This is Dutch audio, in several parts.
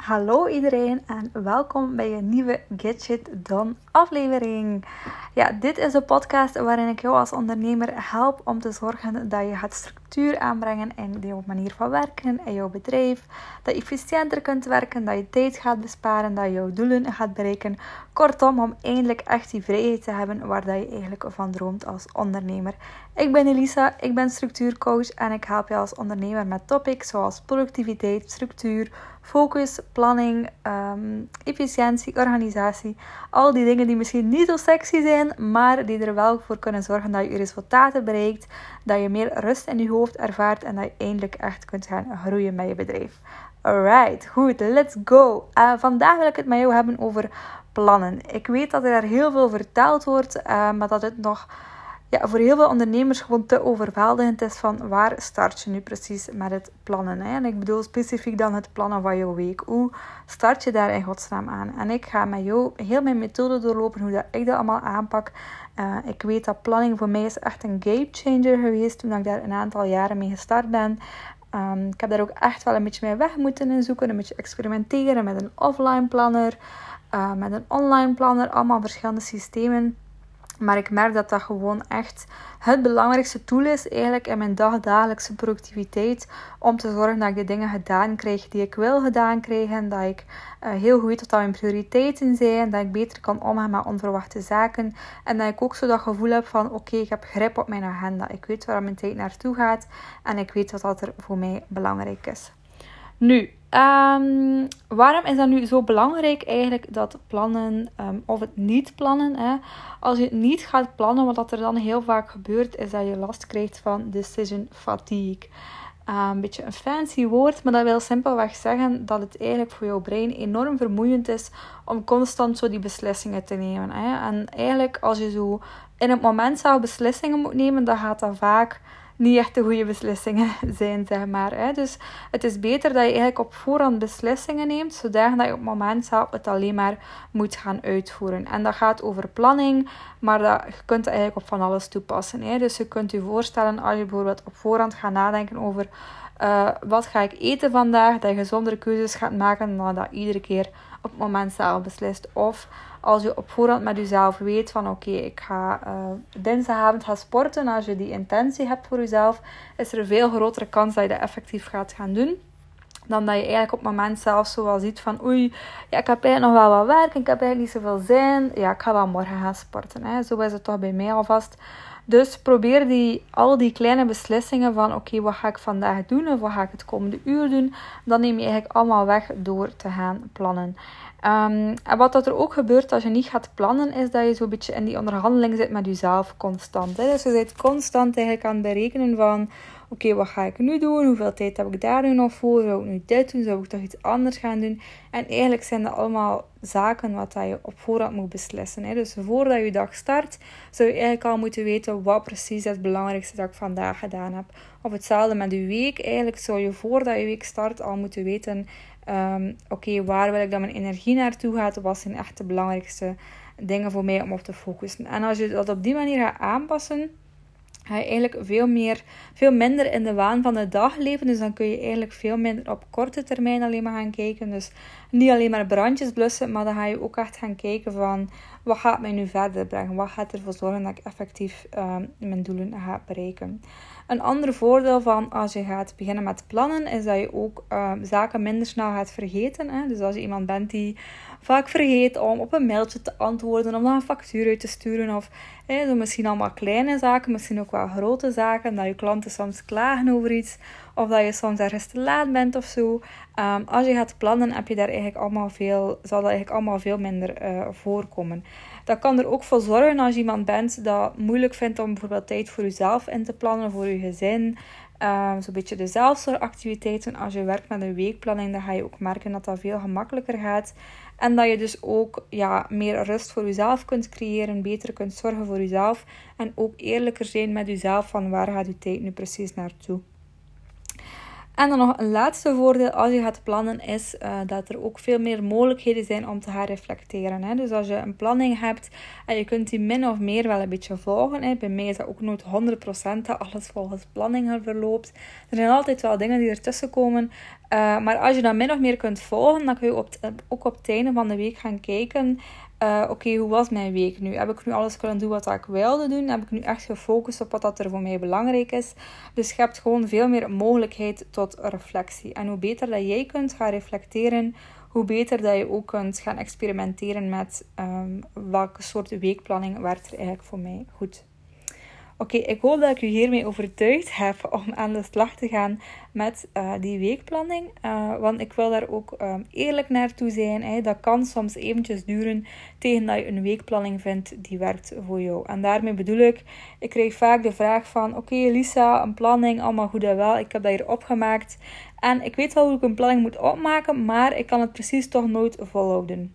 Hallo iedereen en welkom bij een nieuwe Get Shit Done aflevering. Ja, dit is een podcast waarin ik jou als ondernemer help om te zorgen dat je gaat structuur aanbrengen in jouw manier van werken in jouw bedrijf. Dat je efficiënter kunt werken, dat je tijd gaat besparen, dat je jouw doelen gaat bereiken. Kortom, om eindelijk echt die vrijheid te hebben waar dat je eigenlijk van droomt als ondernemer. Ik ben Elisa, ik ben structuurcoach en ik help je als ondernemer met topics zoals productiviteit, structuur, focus, planning, um, efficiëntie, organisatie. Al die dingen die misschien niet zo sexy zijn, maar die er wel voor kunnen zorgen dat je resultaten bereikt, dat je meer rust in je hoofd ervaart en dat je eindelijk echt kunt gaan groeien met je bedrijf. Alright, goed, let's go. Uh, vandaag wil ik het met jou hebben over plannen. Ik weet dat er heel veel verteld wordt, uh, maar dat het nog ja, voor heel veel ondernemers gewoon te overweldigend is van waar start je nu precies met het plannen. Hè? En ik bedoel specifiek dan het plannen van jouw week. Hoe start je daar in godsnaam aan? En ik ga met jou heel mijn methode doorlopen, hoe dat ik dat allemaal aanpak. Uh, ik weet dat planning voor mij is echt een game changer geweest toen ik daar een aantal jaren mee gestart ben. Um, ik heb daar ook echt wel een beetje mee weg moeten zoeken, een beetje experimenteren met een offline planner, uh, met een online planner, allemaal verschillende systemen. Maar ik merk dat dat gewoon echt het belangrijkste tool is eigenlijk in mijn dagdagelijkse productiviteit. Om te zorgen dat ik de dingen gedaan krijg die ik wil gedaan krijgen. Dat ik uh, heel goed weet wat mijn prioriteiten zijn. Dat ik beter kan omgaan met onverwachte zaken. En dat ik ook zo dat gevoel heb van oké, ik heb grip op mijn agenda. Ik weet waar mijn tijd naartoe gaat. En ik weet wat dat er voor mij belangrijk is. Nu, Um, waarom is dat nu zo belangrijk eigenlijk dat plannen um, of het niet plannen? Hè? Als je niet gaat plannen, wat er dan heel vaak gebeurt, is dat je last krijgt van decision fatigue. Um, een beetje een fancy woord, maar dat wil simpelweg zeggen dat het eigenlijk voor jouw brein enorm vermoeiend is om constant zo die beslissingen te nemen. Hè? En eigenlijk als je zo in het moment zelf beslissingen moet nemen, dan gaat dat vaak niet echt de goede beslissingen zijn, zeg maar. Hè. Dus het is beter dat je eigenlijk op voorhand beslissingen neemt, zodat je op het moment zelf het alleen maar moet gaan uitvoeren. En dat gaat over planning, maar dat, je kunt eigenlijk op van alles toepassen. Hè. Dus je kunt je voorstellen als je bijvoorbeeld op voorhand gaat nadenken over uh, wat ga ik eten vandaag, dat je gezondere keuzes gaat maken dan dat iedere keer op het moment zelf beslist. Of als je op voorhand met jezelf weet van oké, ik ga uh, dinsdagavond gaan sporten. Als je die intentie hebt voor jezelf, is er een veel grotere kans dat je dat effectief gaat gaan doen. Dan dat je eigenlijk op het moment zelf zo wel ziet van oei, ja, ik heb eigenlijk nog wel wat werk, ik heb eigenlijk niet zoveel zin. Ja, ik ga wel morgen gaan sporten. Hè. Zo is het toch bij mij alvast. Dus probeer die, al die kleine beslissingen van oké, wat ga ik vandaag doen of wat ga ik het komende uur doen, dan neem je eigenlijk allemaal weg door te gaan plannen. Um, en wat dat er ook gebeurt als je niet gaat plannen, is dat je zo'n beetje in die onderhandeling zit met jezelf constant. Hè? Dus je zit constant eigenlijk aan het berekenen van oké, wat ga ik nu doen? Hoeveel tijd heb ik daar nu nog voor? Zou ik nu dit doen? Zou ik toch iets anders gaan doen? En eigenlijk zijn dat allemaal zaken wat je op voorhand moet beslissen. Hè? Dus voordat je dag start, zou je eigenlijk al moeten weten wat precies het belangrijkste dat ik vandaag gedaan heb. Of hetzelfde met je week. Eigenlijk zou je voordat je week start al moeten weten... Um, Oké, waar wil ik dat mijn energie naartoe gaat? Wat zijn echt de belangrijkste dingen voor mij om op te focussen? En als je dat op die manier gaat aanpassen ga je eigenlijk veel, meer, veel minder in de waan van de dag leven. Dus dan kun je eigenlijk veel minder op korte termijn alleen maar gaan kijken. Dus niet alleen maar brandjes blussen, maar dan ga je ook echt gaan kijken van wat gaat mij nu verder brengen? Wat gaat ervoor zorgen dat ik effectief um, mijn doelen ga bereiken? Een ander voordeel van als je gaat beginnen met plannen, is dat je ook um, zaken minder snel gaat vergeten. Hè? Dus als je iemand bent die vaak vergeet om op een mailtje te antwoorden, om dan een factuur uit te sturen. Of zo misschien allemaal kleine zaken, misschien ook wel grote zaken. Dat je klanten soms klagen over iets. Of dat je soms ergens te laat bent of zo. Um, als je gaat plannen, heb je daar eigenlijk allemaal veel, zal dat eigenlijk allemaal veel minder uh, voorkomen. Dat kan er ook voor zorgen als je iemand bent dat moeilijk vindt om bijvoorbeeld tijd voor jezelf in te plannen, voor je gezin. Um, Zo'n beetje de zelfzorgactiviteiten. Als je werkt met een weekplanning, dan ga je ook merken dat dat veel gemakkelijker gaat. En dat je dus ook ja, meer rust voor jezelf kunt creëren, beter kunt zorgen voor jezelf. En ook eerlijker zijn met jezelf van waar gaat je tijd nu precies naartoe. En dan nog een laatste voordeel als je gaat plannen is uh, dat er ook veel meer mogelijkheden zijn om te gaan reflecteren. Hè. Dus als je een planning hebt en je kunt die min of meer wel een beetje volgen. Hè. Bij mij is dat ook nooit 100% dat alles volgens planning verloopt. Er zijn altijd wel dingen die ertussen komen. maar als je dat min of meer kunt volgen, dan kun je op ook op het einde van de week gaan kijken uh, oké, hoe was mijn week nu? Heb ik nu alles kunnen doen wat ik wilde doen? Heb ik nu echt gefocust op wat dat er voor mij belangrijk is? Dus je hebt gewoon veel meer mogelijkheid tot reflectie. En hoe beter dat jij kunt gaan reflecteren, hoe beter dat je ook kunt gaan experimenteren met um, welke soort weekplanning werkt er eigenlijk voor mij goed. Oké, ik hoop dat ik u hiermee overtuigd heb om aan de slag te gaan met uh, die weekplanning. Uh, want ik wil daar ook um, eerlijk naartoe zijn. Hè. Dat kan soms eventjes duren tegen dat je een weekplanning vindt die werkt voor jou. En daarmee bedoel ik, ik krijg vaak de vraag van... Oké Lisa, een planning, allemaal goed en wel. Ik heb dat hier opgemaakt. En ik weet wel hoe ik een planning moet opmaken, maar ik kan het precies toch nooit volhouden.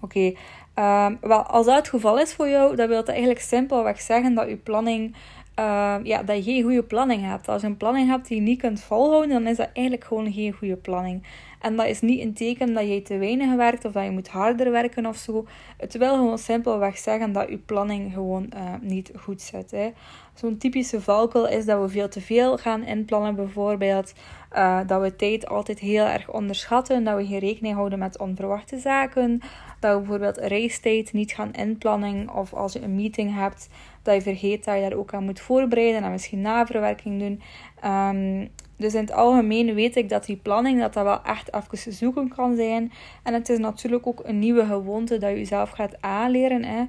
Oké, Ehm, wel, als dat het geval is voor jou, dan wil dat eigenlijk simpelweg zeggen dat je planning, uh, ja, dat je geen goede planning hebt. Als je een planning hebt die je niet kunt volhouden, dan is dat eigenlijk gewoon geen goede planning. En dat is niet een teken dat je te weinig werkt of dat je moet harder werken of zo. Het wil gewoon simpelweg zeggen dat je planning gewoon uh, niet goed zit. Zo'n typische valkuil is dat we veel te veel gaan inplannen, bijvoorbeeld. Uh, dat we tijd altijd heel erg onderschatten, dat we geen rekening houden met onverwachte zaken. Dat we bijvoorbeeld reistijd niet gaan inplannen of als je een meeting hebt, dat je vergeet dat je daar ook aan moet voorbereiden en misschien naverwerking doen. Um, dus in het algemeen weet ik dat die planning dat dat wel echt even zoeken kan zijn. En het is natuurlijk ook een nieuwe gewoonte dat je jezelf gaat aanleren. Hè.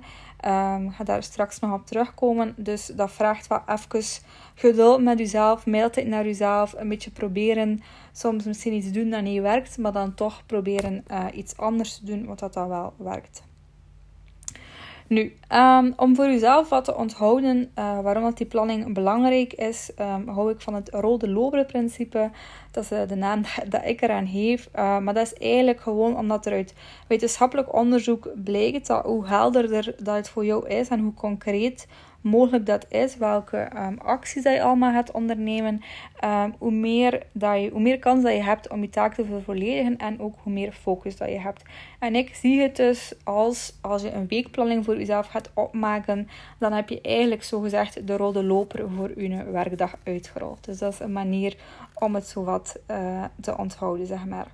Um, ga daar straks nog op terugkomen. Dus dat vraagt wel even geduld met jezelf, mailtijd naar jezelf. Een beetje proberen soms misschien iets doen dat niet werkt, maar dan toch proberen uh, iets anders te doen wat dat dan wel werkt. Nu, um, om voor jezelf wat te onthouden uh, waarom dat die planning belangrijk is, um, hou ik van het rode loper principe. Dat is uh, de naam dat ik eraan geef. Uh, maar dat is eigenlijk gewoon omdat er uit wetenschappelijk onderzoek blijkt dat hoe helderder dat het voor jou is en hoe concreet mogelijk dat is, welke um, acties dat je allemaal gaat ondernemen, um, hoe, meer dat je, hoe meer kans dat je hebt om je taak te vervolledigen en ook hoe meer focus dat je hebt. En ik zie het dus als als je een weekplanning voor jezelf gaat opmaken, dan heb je eigenlijk zogezegd de rode loper voor je werkdag uitgerold. Dus dat is een manier om het zo wat uh, te onthouden, zeg maar.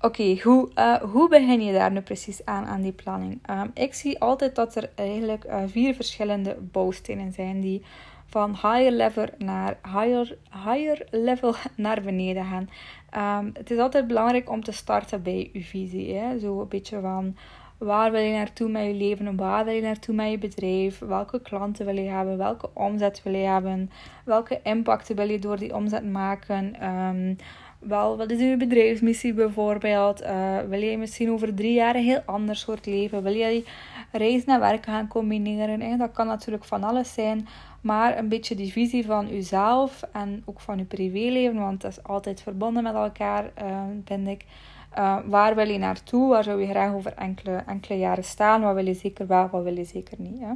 Oké, hoe, uh, hoe begin je daar nu precies aan, aan die planning? Um, ik zie altijd dat er eigenlijk uh, vier verschillende bouwstenen zijn die van higher level naar, higher, higher level naar beneden gaan. Um, het is altijd belangrijk om te starten bij je visie. Hè? Zo een beetje van waar wil je naartoe met je leven, waar wil je naartoe met je bedrijf, welke klanten wil je hebben, welke omzet wil je hebben, welke impact wil je door die omzet maken. Um, wel, wat is uw bedrijfsmissie bijvoorbeeld? Uh, wil je misschien over drie jaar een heel ander soort leven? Wil je reis naar werk gaan combineren? Dat kan natuurlijk van alles zijn. Maar een beetje die visie van uzelf en ook van uw privéleven, want dat is altijd verbonden met elkaar, uh, vind ik. Waar wil je naartoe? Waar zou je graag over enkele, enkele jaren staan? Wat wil je zeker wel, wat wil je zeker niet? Hè?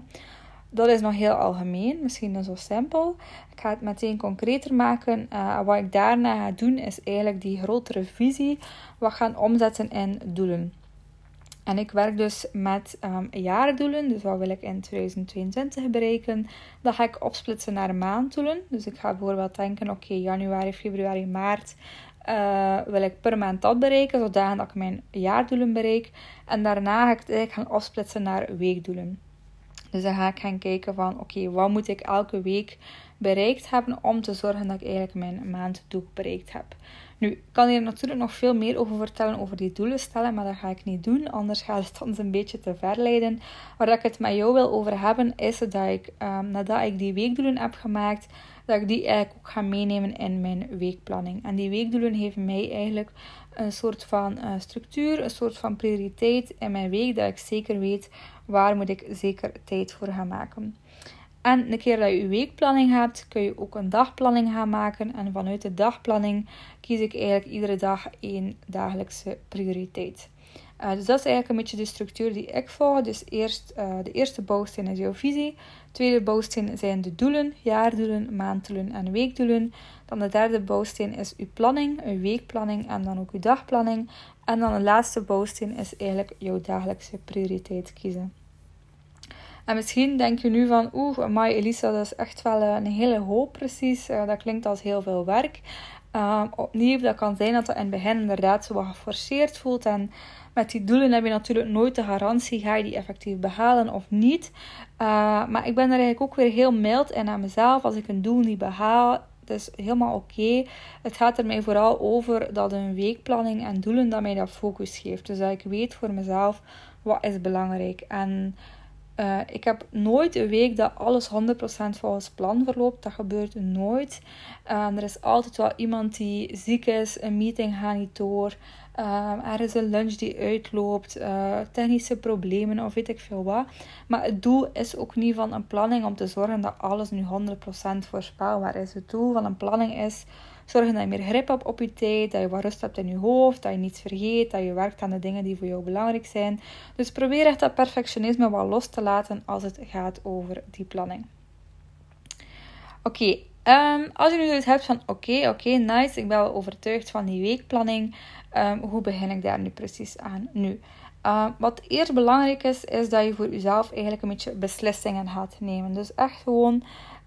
Dat is nog heel algemeen, misschien zo simpel. Ik ga het meteen concreter maken. Uh, wat ik daarna ga doen, is eigenlijk die grotere visie wat gaan omzetten in doelen. En ik werk dus met um, jaardoelen. Dus wat wil ik in 2022 bereiken? Dat ga ik opsplitsen naar maanddoelen. Dus ik ga bijvoorbeeld denken, oké, januari, februari, maart uh, wil ik per maand dat bereiken, zodat ik mijn jaardoelen bereik. En daarna ga ik het eigenlijk gaan opsplitsen naar weekdoelen. Dus dan ga ik gaan kijken van oké, wat moet ik elke week bereikt hebben om te zorgen dat ik eigenlijk mijn maanddoel bereikt heb. Nu, ik kan hier natuurlijk nog veel meer over vertellen over die doelen stellen, maar dat ga ik niet doen, anders gaat het ons een beetje te ver leiden. Waar ik het met jou wil over hebben, is dat ik, um, nadat ik die weekdoelen heb gemaakt, dat ik die eigenlijk ook ga meenemen in mijn weekplanning. En die weekdoelen geven mij eigenlijk een soort van uh, structuur, een soort van prioriteit in mijn week, dat ik zeker weet waar moet ik zeker tijd voor gaan maken. En een keer dat je je weekplanning hebt, kun je ook een dagplanning gaan maken. En vanuit de dagplanning kies ik eigenlijk iedere dag één dagelijkse prioriteit. Uh, dus dat is eigenlijk een beetje de structuur die ik volg. Dus eerst, uh, de eerste bouwsteen is jouw visie. Tweede bouwsteen zijn de doelen, jaardoelen, maanddoelen en weekdoelen. Dan de derde bouwsteen is uw planning, uw weekplanning en dan ook uw dagplanning. En dan de laatste bouwsteen is eigenlijk jouw dagelijkse prioriteit kiezen. En misschien denk je nu van, oeh, Mai Elisa, dat is echt wel een hele hoop precies. Uh, dat klinkt als heel veel werk. Um, opnieuw, dat kan zijn dat het in het begin inderdaad zo wat geforceerd voelt. En met die doelen heb je natuurlijk nooit de garantie, ga je die effectief behalen of niet. Uh, maar ik ben er eigenlijk ook weer heel mild in aan mezelf. Als ik een doel niet behaal, het is helemaal oké. Het gaat er mij vooral over dat een weekplanning en doelen dat mij dat focus geeft. Dus dat ik weet voor mezelf wat is belangrijk. En uh, ik heb nooit een week dat alles 100% volgens plan verloopt. Dat gebeurt nooit. Uh, er is altijd wel iemand die ziek is, een meeting gaat niet door. Uh, er is een lunch die uitloopt, technische problemen of weet ik veel wat. Maar het doel is ook niet van een planning om te zorgen dat alles nu 100% voorspelbaar is. Het doel van een planning is Zorgen dat je meer grip hebt op je tijd, dat je wat rust hebt in je hoofd, dat je niets vergeet, dat je werkt aan de dingen die voor jou belangrijk zijn. Dus probeer echt dat perfectionisme wat los te laten als het gaat over die planning. Oké, ehm, als je nu zoiets hebt van oké, oké, nice, ik ben wel overtuigd van die weekplanning. Um, hoe begin ik daar nu precies aan? Nu, uh, wat eerst belangrijk is, is dat je voor jezelf eigenlijk een beetje beslissingen gaat nemen. Dus echt gewoon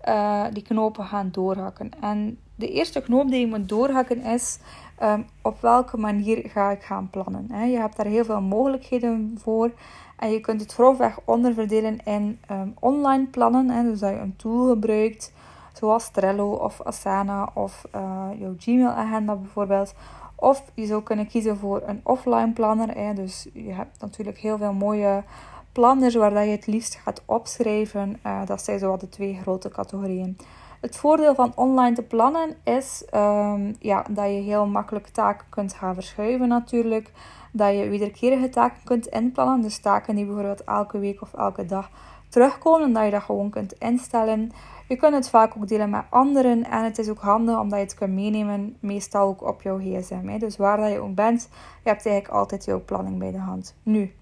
uh, die knopen gaan doorhakken. En de eerste knoop die je moet doorhakken is ehm, op welke manier ga ik gaan plannen. Hè? Je hebt daar heel veel mogelijkheden voor. En je kunt het grofweg onderverdelen in um, online plannen. Hè? Dus dat je een tool gebruikt, zoals Trello of Asana of uh, jouw Gmail-agenda bijvoorbeeld. Of je zou kunnen kiezen voor een offline planner. Hè? Dus je hebt natuurlijk heel veel mooie planners waar dat je het liefst gaat opschrijven. Uh, dat zijn zo de twee grote categorieën. Het voordeel van online te plannen is um, ja, dat je heel makkelijk taken kunt gaan verschuiven natuurlijk. Dat je wederkerige taken kunt inplannen. Dus taken die bijvoorbeeld elke week of elke dag terugkomen. Dat je dat gewoon kunt instellen. Je kunt het vaak ook delen met anderen. En het is ook handig omdat je het kunt meenemen. Meestal ook op jouw gsm. Hè. Dus waar dat je ook bent, je hebt eigenlijk altijd jouw planning bij de hand. Nu,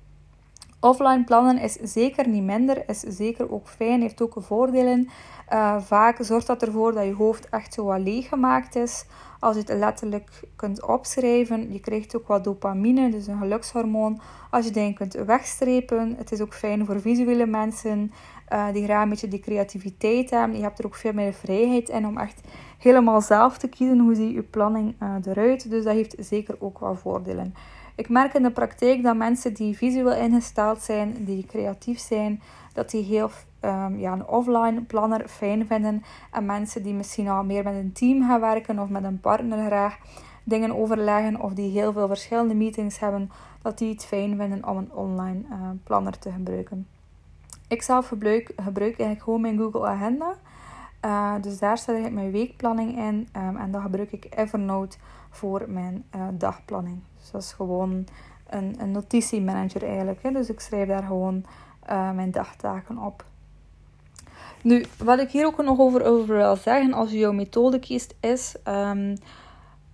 Offline plannen is zeker niet minder, is zeker ook fijn, heeft ook voordelen. Uh, vaak zorgt dat ervoor dat je hoofd echt zo wat leeg gemaakt is. Als je het letterlijk kunt opschrijven, je krijgt ook wat dopamine, dus een gelukshormoon. Als je dingen kunt wegstrepen, het is ook fijn voor visuele mensen uh, die graag een beetje die creativiteit hebben. Je hebt er ook veel meer vrijheid in om echt helemaal zelf te kiezen hoe ziet je planning uh, eruit. Dus dat heeft zeker ook wat voordelen. Ik merk in de praktijk dat mensen die visueel ingesteld zijn, die creatief zijn, dat die heel um, ja, een offline planner fijn vinden. En mensen die misschien al meer met een team gaan werken of met een partner graag dingen overleggen of die heel veel verschillende meetings hebben, dat die het fijn vinden om een online uh, planner te gebruiken. Ik zelf gebruik, eigenlijk gewoon mijn Google Agenda. Uh, dus daar zet ik mijn weekplanning in um, en dan gebruik ik Evernote voor mijn uh, dagplanning. Dus dat is gewoon een, een notitiemanager eigenlijk. Hè. Dus ik schrijf daar gewoon uh, mijn dagtaken op. Nu, wat ik hier ook nog over, over wil zeggen, als je jouw methode kiest, is, um,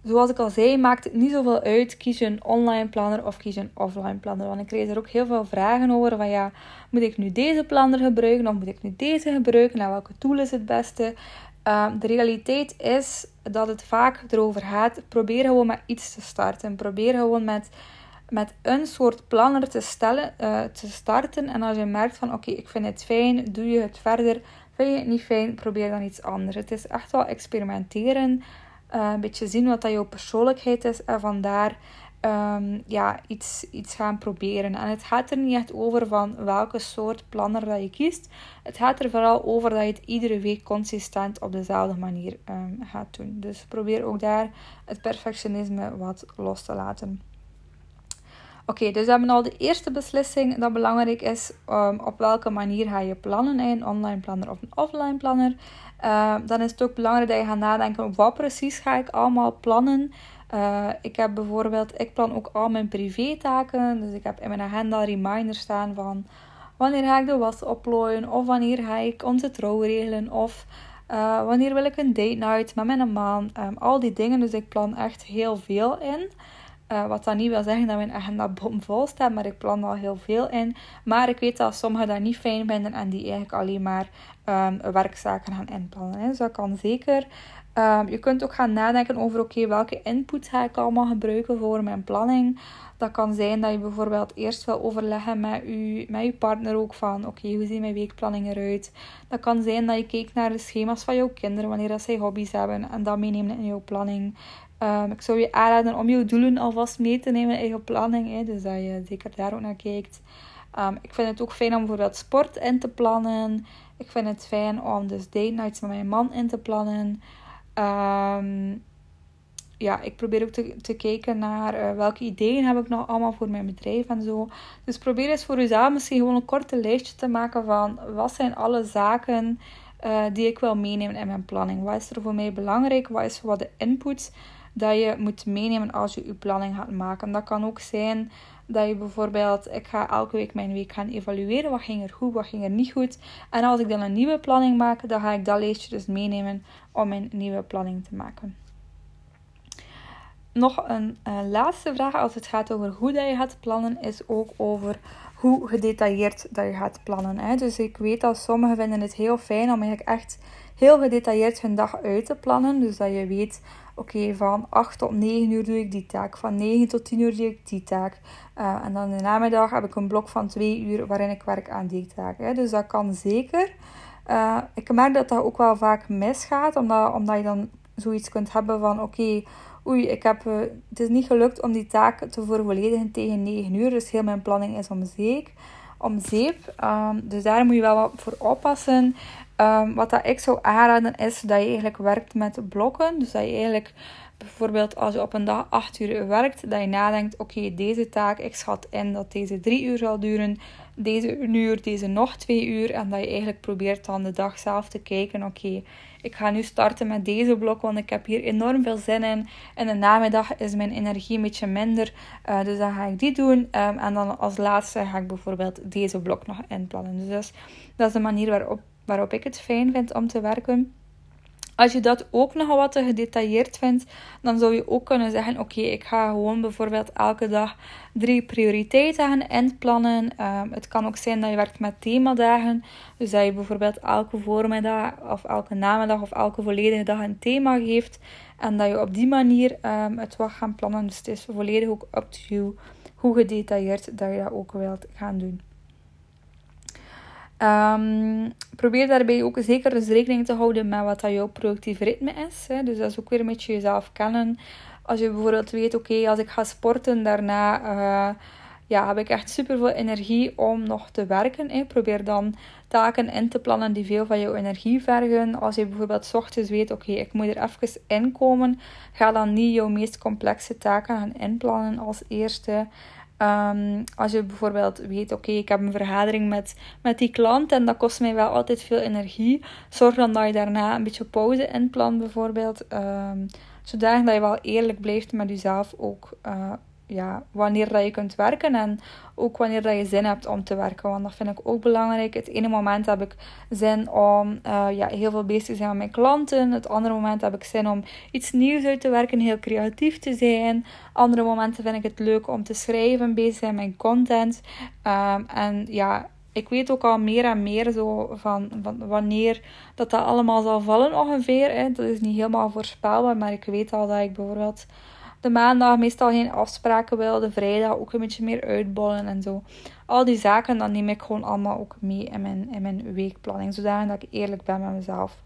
zoals ik al zei, maakt het niet zoveel uit, kies je een online planner of kies je een offline planner. Want ik krijg er ook heel veel vragen over, van ja, moet ik nu deze planner gebruiken of moet ik nu deze gebruiken en welke tool is het beste? Um, de realiteit is dat het vaak erover gaat, probeer gewoon met iets te starten. Probeer gewoon met met een soort planner te, stellen, uh, te starten. En als je merkt van oké, ik vind het fijn, doe je het verder. Vind je het niet fijn, probeer dan iets anders. Het is echt wel experimenteren. Uh, een beetje zien wat dat jouw persoonlijkheid is. En vandaar um, ja, iets, iets gaan proberen. En het gaat er niet echt over van welke soort planner dat je kiest. Het gaat er vooral over dat je het iedere week consistent op dezelfde manier um, gaat doen. Dus probeer ook daar het perfectionisme wat los te laten. Oké, dus we hebben al de eerste beslissing dat belangrijk is. Um, op welke manier ga je plannen? Een online planner of een offline planner. Uh, dan is het ook belangrijk dat je gaat nadenken wat precies ga ik allemaal plannen. Uh, ik heb bijvoorbeeld, ik plan ook al mijn privé-taken. Dus ik heb in mijn agenda reminders staan van wanneer ga ik de was oplooien. Of wanneer ga ik onze trouw regelen. Of uh, wanneer wil ik een date night met mijn man. Um, al die dingen. Dus ik plan echt heel veel in. Uh, wat dan niet wil zeggen dat mijn agenda bomvol staat, maar ik plan al heel veel in. Maar ik weet dat sommigen dat niet fijn vinden en die eigenlijk alleen maar um, werkzaken gaan inplannen. Hè. Dus dat kan zeker. Ehm, je kunt ook gaan nadenken over oké, welke input ga ik allemaal gebruiken voor mijn planning. Dat kan zijn dat je bijvoorbeeld eerst wil overleggen met je, met je partner ook van oké, hoe ziet mijn weekplanning eruit? Dat kan zijn dat je kijkt naar de schema's van jouw kinderen wanneer dat zij hobby's hebben en dat meenemen in jouw planning. Um, ik zou je aanraden om jouw doelen alvast mee te nemen in je planning. Hè, dus dat je zeker daar ook naar kijkt. Um, ik vind het ook fijn om bijvoorbeeld sport in te plannen. Ik vind het fijn om dus date nights met mijn man in te plannen. Um, ja, ik probeer ook te, te kijken naar uh, welke ideeën heb ik nog allemaal voor mijn bedrijf en zo. Dus probeer eens voor jezelf misschien gewoon een korte lijstje te maken van wat zijn alle zaken uh, die ik wil meenemen in mijn planning. Wat is er voor mij belangrijk? Wat is wat de input dat je moet meenemen als je je planning gaat maken? Dat kan ook zijn dat je bijvoorbeeld, ik ga elke week mijn week gaan evalueren. Wat ging er goed, wat ging er niet goed. En als ik dan een nieuwe planning maak, dan ga ik dat lijstje dus meenemen om mijn nieuwe planning te maken. Nog een uh, laatste vraag als het gaat over hoe dat je gaat plannen, is ook over hoe gedetailleerd dat je gaat plannen. Hè? Dus ik weet dat sommigen vinden het heel fijn om eigenlijk echt heel gedetailleerd hun dag uit te plannen. Dus dat je weet, oké, van 8 tot 9 uur doe ik die taak. Van 9 tot 10 uur doe ik die taak. Uh, en dan de namiddag heb ik een blok van 2 uur waarin ik werk aan die taak. Hè? Dus dat kan zeker. Uh, ik merk dat dat ook wel vaak misgaat, omdat, omdat je dan zoiets kunt hebben van oké, oei, ik heb, uh, het is niet gelukt om die taak te vervolledigen tegen 9 uur, dus heel mijn planning is om zeep. Om zeep. Um, dus daar moet je wel wat voor oppassen. Um, wat dat ik zou aanraden is dat je eigenlijk werkt met blokken. Dus dat je eigenlijk bijvoorbeeld als je op een dag 8 uur werkt, dat je nadenkt: oké, deze taak, ik schat in dat deze 3 uur zal duren, deze een uur, deze nog 2 uur. En dat je eigenlijk probeert dan de dag zelf te kijken: oké, ik ga nu starten met deze blok, want ik heb hier enorm veel zin in. En de namiddag is mijn energie een beetje minder, uh, dus dan ga ik die doen. Um, en dan als laatste ga ik bijvoorbeeld deze blok nog inplannen. Dus dat is de manier waarop, waarop ik het fijn vind om te werken. Als je dat ook nog wat te gedetailleerd vindt, dan zou je ook kunnen zeggen: Oké, ik ga gewoon bijvoorbeeld elke dag drie prioriteiten gaan inplannen. Um, het kan ook zijn dat je werkt met themadagen. Dus dat je bijvoorbeeld elke voormiddag of elke namiddag of elke volledige dag een thema geeft. En dat je op die manier um, het wat gaan plannen. Dus het is volledig ook up to you hoe gedetailleerd dat je dat ook wilt gaan doen. Um, probeer daarbij ook zeker rekening te houden met wat dat jouw productief ritme is. Hè. Dus dat is ook weer een beetje jezelf kennen. Als je bijvoorbeeld weet, oké, als ik ga sporten, daarna uh, ja, heb ik echt super veel energie om nog te werken. Hè. Probeer dan taken in te plannen die veel van jouw energie vergen. Als je bijvoorbeeld s ochtends weet, oké, ik moet er even inkomen, ga dan niet jouw meest complexe taken gaan inplannen als eerste. Um, als je bijvoorbeeld weet, oké, ik heb een vergadering met, met die klant en dat kost mij wel altijd veel energie. Zorg dan dat je daarna een beetje pauze inplant bijvoorbeeld. Um, zodanig dat je wel eerlijk blijft met jezelf ook uh, ja, wanneer dat je kunt werken en ook wanneer dat je zin hebt om te werken. Want dat vind ik ook belangrijk. Het ene moment heb ik zin om uh, ja, heel veel bezig te zijn met mijn klanten. Het andere moment heb ik zin om iets nieuws uit te werken, heel creatief te zijn. Andere momenten vind ik het leuk om te schrijven, bezig zijn met mijn content. Um, en ja, ik weet ook al meer en meer zo van, van wanneer dat, dat allemaal zal vallen ongeveer. Hè. Dat is niet helemaal voorspelbaar, maar ik weet al dat ik bijvoorbeeld de maandag meestal geen afspraken wil, de vrijdag ook een beetje meer uitbollen en zo. Al die zaken, dan neem ik gewoon allemaal ook mee in mijn, in mijn weekplanning, zodat ik eerlijk ben met mezelf.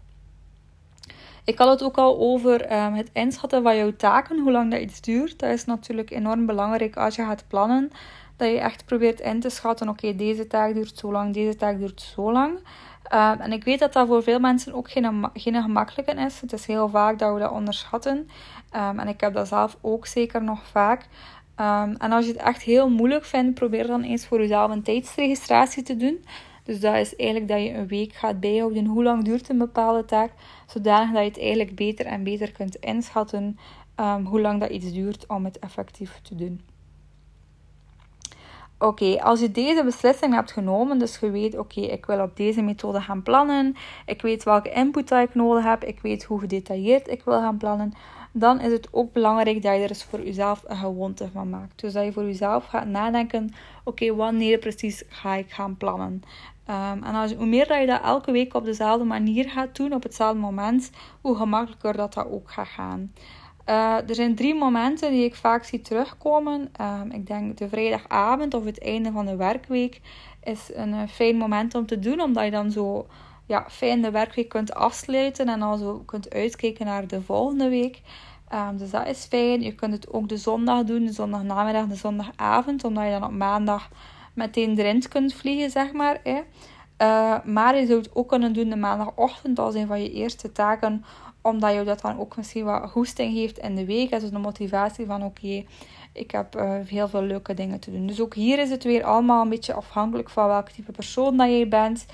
Ik had het ook al over um, het inschatten van jouw taken, hoe lang dat iets duurt. Dat is natuurlijk enorm belangrijk als je gaat plannen. Dat je echt probeert in te schatten, oké, deze taak duurt zo lang, deze taak duurt zo lang. Um, en ik weet dat dat voor veel mensen ook geen, geen gemakkelijke is. Het is heel vaak dat we dat onderschatten. Um, en ik heb dat zelf ook zeker nog vaak. Um, en als je het echt heel moeilijk vindt, probeer dan eens voor jezelf een tijdsregistratie te doen. Dus dat is eigenlijk dat je een week gaat bijhouden hoe lang duurt een bepaalde taak, zodanig dat je het eigenlijk beter en beter kunt inschatten hoe lang dat iets duurt om het effectief te doen. Oké, als je deze beslissing hebt genomen, dus je weet, oké, ik wil op deze methode gaan plannen, ik weet welke input ik nodig heb, ik weet hoe gedetailleerd ik wil gaan plannen, dan is het ook belangrijk dat je er eens voor jezelf een gewoonte van maakt. Dus dat je voor jezelf gaat nadenken: oké, wanneer precies ga ik gaan plannen? Um, en als, hoe meer dat je dat elke week op dezelfde manier gaat doen, op hetzelfde moment, hoe gemakkelijker dat, dat ook gaat gaan. Uh, er zijn drie momenten die ik vaak zie terugkomen. Um, ik denk de vrijdagavond of het einde van de werkweek is een uh, fijn moment om te doen, omdat je dan zo ja, fijn de werkweek kunt afsluiten en dan zo kunt uitkijken naar de volgende week. Um, dus dat is fijn. Je kunt het ook de zondag doen, de zondagnamiddag, de zondagavond, omdat je dan op maandag meteen erin kunt vliegen, zeg maar. Uh, maar je zou het ook kunnen doen de maandagochtend als een van je eerste taken, omdat je dat dan ook misschien wat hoesting heeft in de week. Dus de motivatie van oké, ik heb uh, heel veel leuke dingen te doen. Dus ook hier is het weer allemaal een beetje afhankelijk van welk type persoon dat je bent.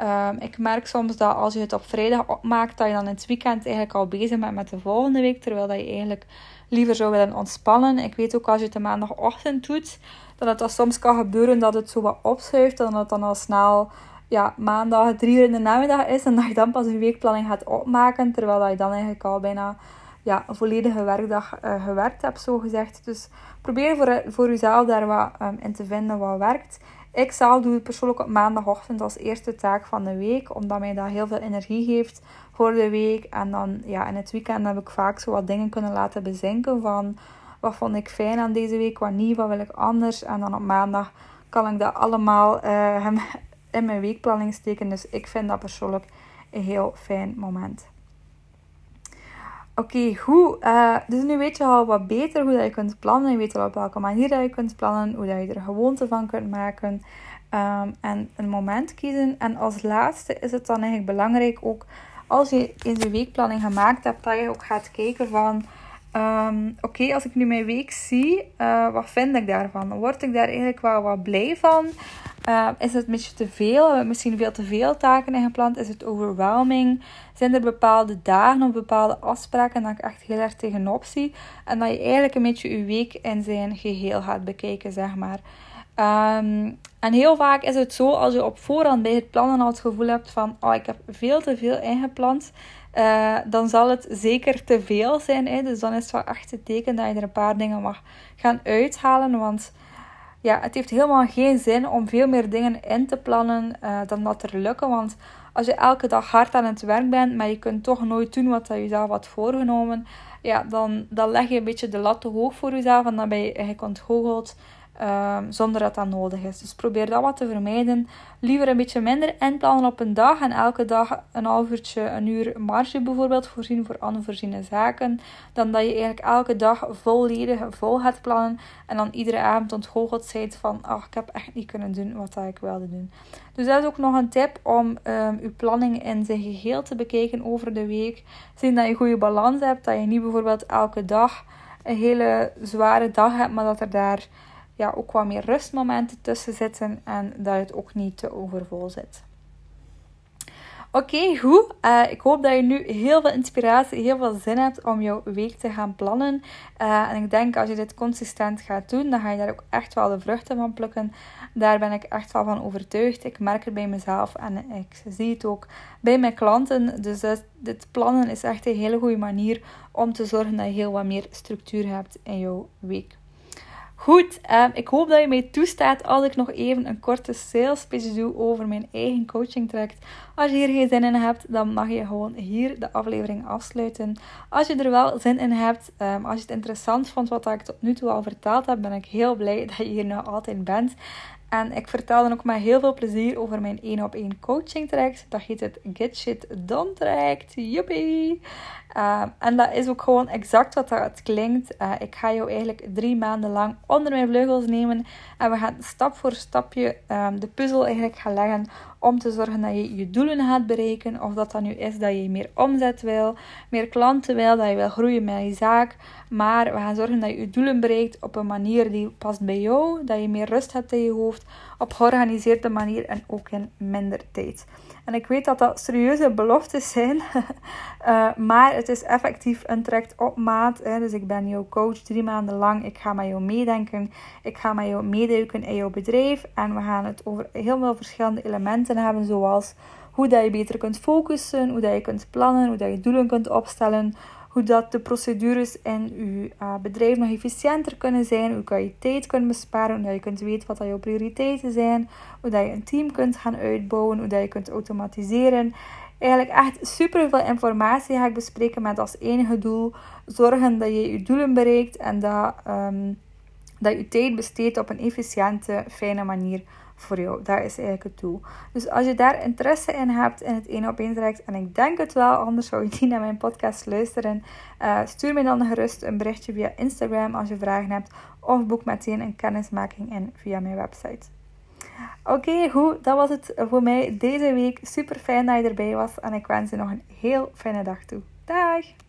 Um, ik merk soms dat als je het op vrijdag opmaakt, dat je dan in het weekend eigenlijk al bezig bent met de volgende week. Terwijl dat je eigenlijk liever zou willen ontspannen. Ik weet ook als je het de maandagochtend doet, dat het dan soms kan gebeuren dat het zo wat opschuift. En dat het dan al snel ja, maandag drie uur in de namiddag is. En dat je dan pas je weekplanning gaat opmaken. Terwijl dat je dan eigenlijk al bijna ja, een volledige werkdag uh, gewerkt hebt, zo gezegd. Dus probeer voor, voor jezelf daar wat um, in te vinden wat werkt. Ik zelf doe het persoonlijk op maandagochtend als eerste taak van de week, omdat mij dat heel veel energie geeft voor de week. En dan ja, in het weekend heb ik vaak zo wat dingen kunnen laten bezinken van wat vond ik fijn aan deze week, wat niet, wat wil ik anders. En dan op maandag kan ik dat allemaal uh, in mijn weekplanning steken. Dus ik vind dat persoonlijk een heel fijn moment. Oké, hoe? Uh, dus nu weet je al wat beter hoe dat je kunt plannen. Je weet al op welke manier dat je kunt plannen. Hoe dat je er gewoonte van kunt maken. Um, en een moment kiezen. En als laatste is het dan eigenlijk belangrijk ook... Als je in je weekplanning gemaakt hebt, dat je ook gaat kijken van... Um, Oké, als ik nu mijn week zie, uh, wat vind ik daarvan? Word ik daar eigenlijk wel wat blij van? Uh, is het misschien te veel? Misschien veel te veel taken ingepland? Is het overwhelming? Zijn er bepaalde dagen of bepaalde afspraken dat ik echt heel erg tegenop zie? En dat je eigenlijk een beetje je week in zijn geheel gaat bekijken, zeg maar. Um, en heel vaak is het zo, als je op voorhand bij het plannen al het gevoel hebt van... Oh, ik heb veel te veel ingepland. Uh, dan zal het zeker te veel zijn. Hè? Dus dan is het wel echt het teken dat je er een paar dingen mag gaan uithalen. Want ja, het heeft helemaal geen zin om veel meer dingen in te plannen uh, dan dat er lukken. Want als je elke dag hard aan het werk bent, maar je kunt toch nooit doen wat je zelf had voorgenomen, ja, dan, dan leg je een beetje de lat te hoog voor jezelf en dan ben je ontgoocheld Um, zonder dat dat nodig is. Dus probeer dat wat te vermijden. Liever een beetje minder inplannen op een dag en elke dag een half uurtje, een uur marge bijvoorbeeld voorzien voor onvoorziene zaken. Dan dat je eigenlijk elke dag volledig vol gaat plannen en dan iedere avond ontgoocheld zijt van ach, ik heb echt niet kunnen doen wat ik wilde doen. Dus dat is ook nog een tip om um, je planning in zijn geheel te bekijken over de week. Zien dat je goede balans hebt, dat je niet bijvoorbeeld elke dag een hele zware dag hebt, maar dat er daar ja, ook wat meer rustmomenten tussen zitten en dat het ook niet te overvol zit. Oké, okay, goed. Uh, ik hoop dat je nu heel veel inspiratie, heel veel zin hebt om jouw week te gaan plannen. Uh, en ik denk als je dit consistent gaat doen, dan ga je daar ook echt wel de vruchten van plukken. Daar ben ik echt wel van overtuigd. Ik merk het bij mezelf en ik zie het ook bij mijn klanten. Dus dit plannen is echt een hele goede manier om te zorgen dat je heel wat meer structuur hebt in jouw week. Goed, um, ik hoop dat je mij toestaat als ik nog even een korte sales speech doe over mijn eigen coaching traject. Als je hier geen zin in hebt, dan mag je gewoon hier de aflevering afsluiten. Als je er wel zin in hebt, um, als je het interessant vond wat ik tot nu toe al verteld heb, ben ik heel blij dat je hier nog altijd bent. En ik vertel dan ook met heel veel plezier over mijn 1 op 1 coaching traject. Dat heet het Get Shit Done traject. Joepie! Uh, en dat is ook gewoon exact wat dat klinkt. Uh, ik ga jou eigenlijk drie maanden lang onder mijn vleugels nemen. En we gaan stap voor stapje um, de puzzel eigenlijk gaan leggen om te zorgen dat je je doelen gaat bereiken. Of dat dat nu is dat je meer omzet wil, meer klanten wil, dat je wil groeien met je zaak. Maar we gaan zorgen dat je je doelen bereikt op een manier die past bij jou. Dat je meer rust hebt in je hoofd, op georganiseerde manier en ook in minder tijd. En ik weet dat dat serieuze beloftes zijn, uh, maar het is effectief een traject op maat. Hè. Dus ik ben jouw coach drie maanden lang. Ik ga met jou meedenken. Ik ga met jou meeduiken in jouw bedrijf. En we gaan het over heel veel verschillende elementen hebben, zoals hoe dat je beter kunt focussen, hoe dat je kunt plannen, hoe dat je doelen kunt opstellen, hoe dat de procedures in je uh, bedrijf nog efficiënter kunnen zijn, hoe kan je tijd kunnen besparen, hoe je kunt weten wat jouw prioriteiten zijn, hoe dat je een team kunt gaan uitbouwen, hoe dat je kunt automatiseren. Eigenlijk echt super veel informatie ga ik bespreken met als enige doel zorgen dat je je doelen bereikt en dat, um, dat je tijd besteedt op een efficiënte, fijne manier voor jou. Dat is eigenlijk het doel. Dus als je daar interesse in hebt in het ene op één en ik denk het wel, anders zou je niet naar mijn podcast luisteren, uh, stuur me dan gerust een berichtje via Instagram als je vragen hebt, of boek meteen een kennismaking in via mijn website. Oké, goed, dat was het voor mij deze week. Super fijn dat je erbij was en ik wens je nog een heel fijne dag toe. Dag!